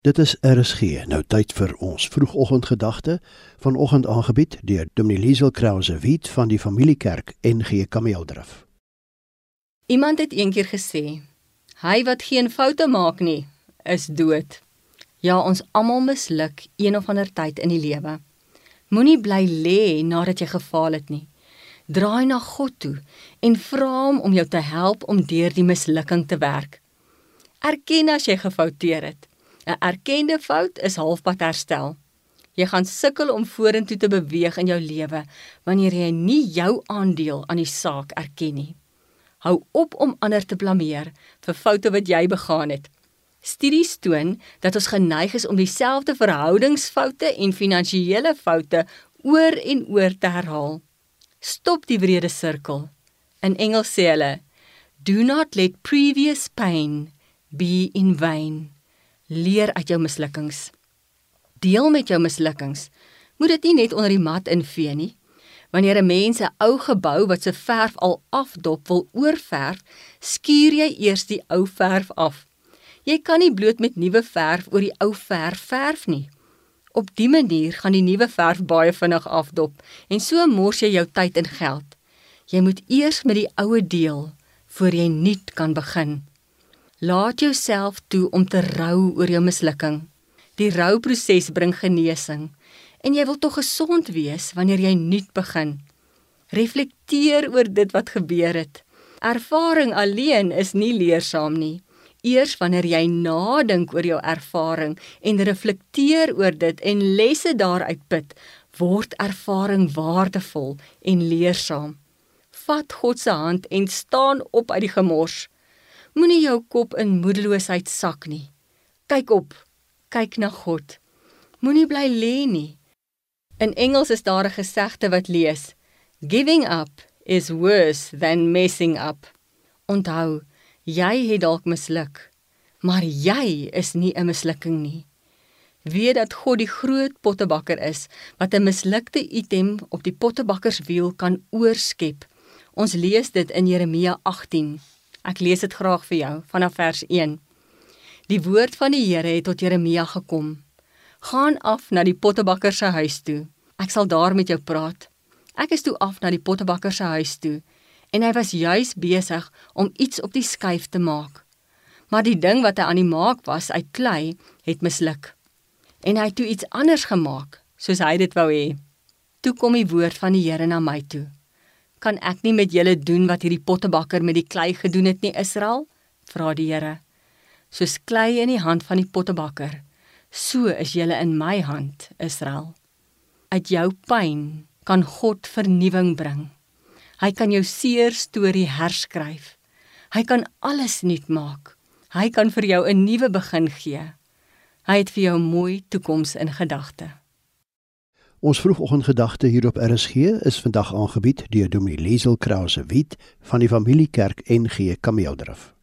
Dit is RSG. Nou tyd vir ons vroegoggendgedagte. Vanoggend aangebied deur Dominee Liesel Krause Wit van die Familiekerk NG Kameeldrif. Iemand het eendag gesê: "Hy wat geen foute maak nie, is dood." Ja, ons almal misluk een of ander tyd in die lewe. Moenie bly lê nadat jy gefaal het nie. Draai na God toe en vra hom om jou te help om deur die mislukking te werk. Erken as jy gefouteer het. 'n Erkende fout is halfpad herstel. Jy gaan sukkel om vorentoe te beweeg in jou lewe wanneer jy nie jou aandeel aan die saak erken nie. Hou op om ander te blameer vir foute wat jy begaan het. Studies toon dat ons geneig is om dieselfde verhoudingsfoute en finansiële foute oor en oor te herhaal. Stop die wrede sirkel. In Engels sê hulle, "Do not let previous pain be in vain." Leer uit jou mislukkings. Deel met jou mislukkings. Moet dit nie net onder die mat invee nie. Wanneer 'n mens 'n ou gebou wat se verf al afdop wil oorverf, skuur jy eers die ou verf af. Jy kan nie bloot met nuwe verf oor die ou verf verf nie. Op dië manier gaan die nuwe verf baie vinnig afdop en so mors jy jou tyd en geld. Jy moet eers met die oue deel voor jy nuut kan begin. Laat jouself toe om te rou oor jou mislukking. Die rouproses bring genesing en jy wil tog gesond wees wanneer jy nuut begin. Reflekteer oor dit wat gebeur het. Ervaring alleen is nie leersaam nie. Eers wanneer jy nadink oor jou ervaring en reflekteer oor dit en lesse daaruit put, word ervaring waardevol en leersaam. Vat God se hand en staan op uit die gemors. Moenie jou kop in moedeloosheid sak nie. Kyk op. Kyk na God. Moenie bly lê nie. In Engels is daar 'n gesegde wat lees: Giving up is worse than messing up. Onthou, jy het dalk misluk, maar jy is nie 'n mislukking nie. Weet dat God die groot pottebakker is wat 'n mislukte item op die pottebakkerswiel kan oorskep. Ons lees dit in Jeremia 18. Ek lees dit graag vir jou vanaf vers 1. Die woord van die Here het tot Jeremia gekom. Gaan af na die pottebakker se huis toe. Ek sal daar met jou praat. Ek is toe af na die pottebakker se huis toe en hy was juis besig om iets op die skyf te maak. Maar die ding wat hy aan die maak was uit klei, het misluk. En hy het toe iets anders gemaak, soos hy dit wou hê. Toe kom die woord van die Here na my toe kan ek nie met julle doen wat hierdie pottebakker met die klei gedoen het nie, Israel? vra die Here. Soos klei in die hand van die pottebakker, so is julle in my hand, Israel. Uit jou pyn kan God vernuwing bring. Hy kan jou seer storie herskryf. Hy kan alles nuut maak. Hy kan vir jou 'n nuwe begin gee. Hy het vir jou 'n mooi toekoms in gedagte. Ons vroegoggendgedagte hier op RSG is vandag aangebied deur Dominee Liesel Krause Wit van die Familiekerk NG Kameeldrif.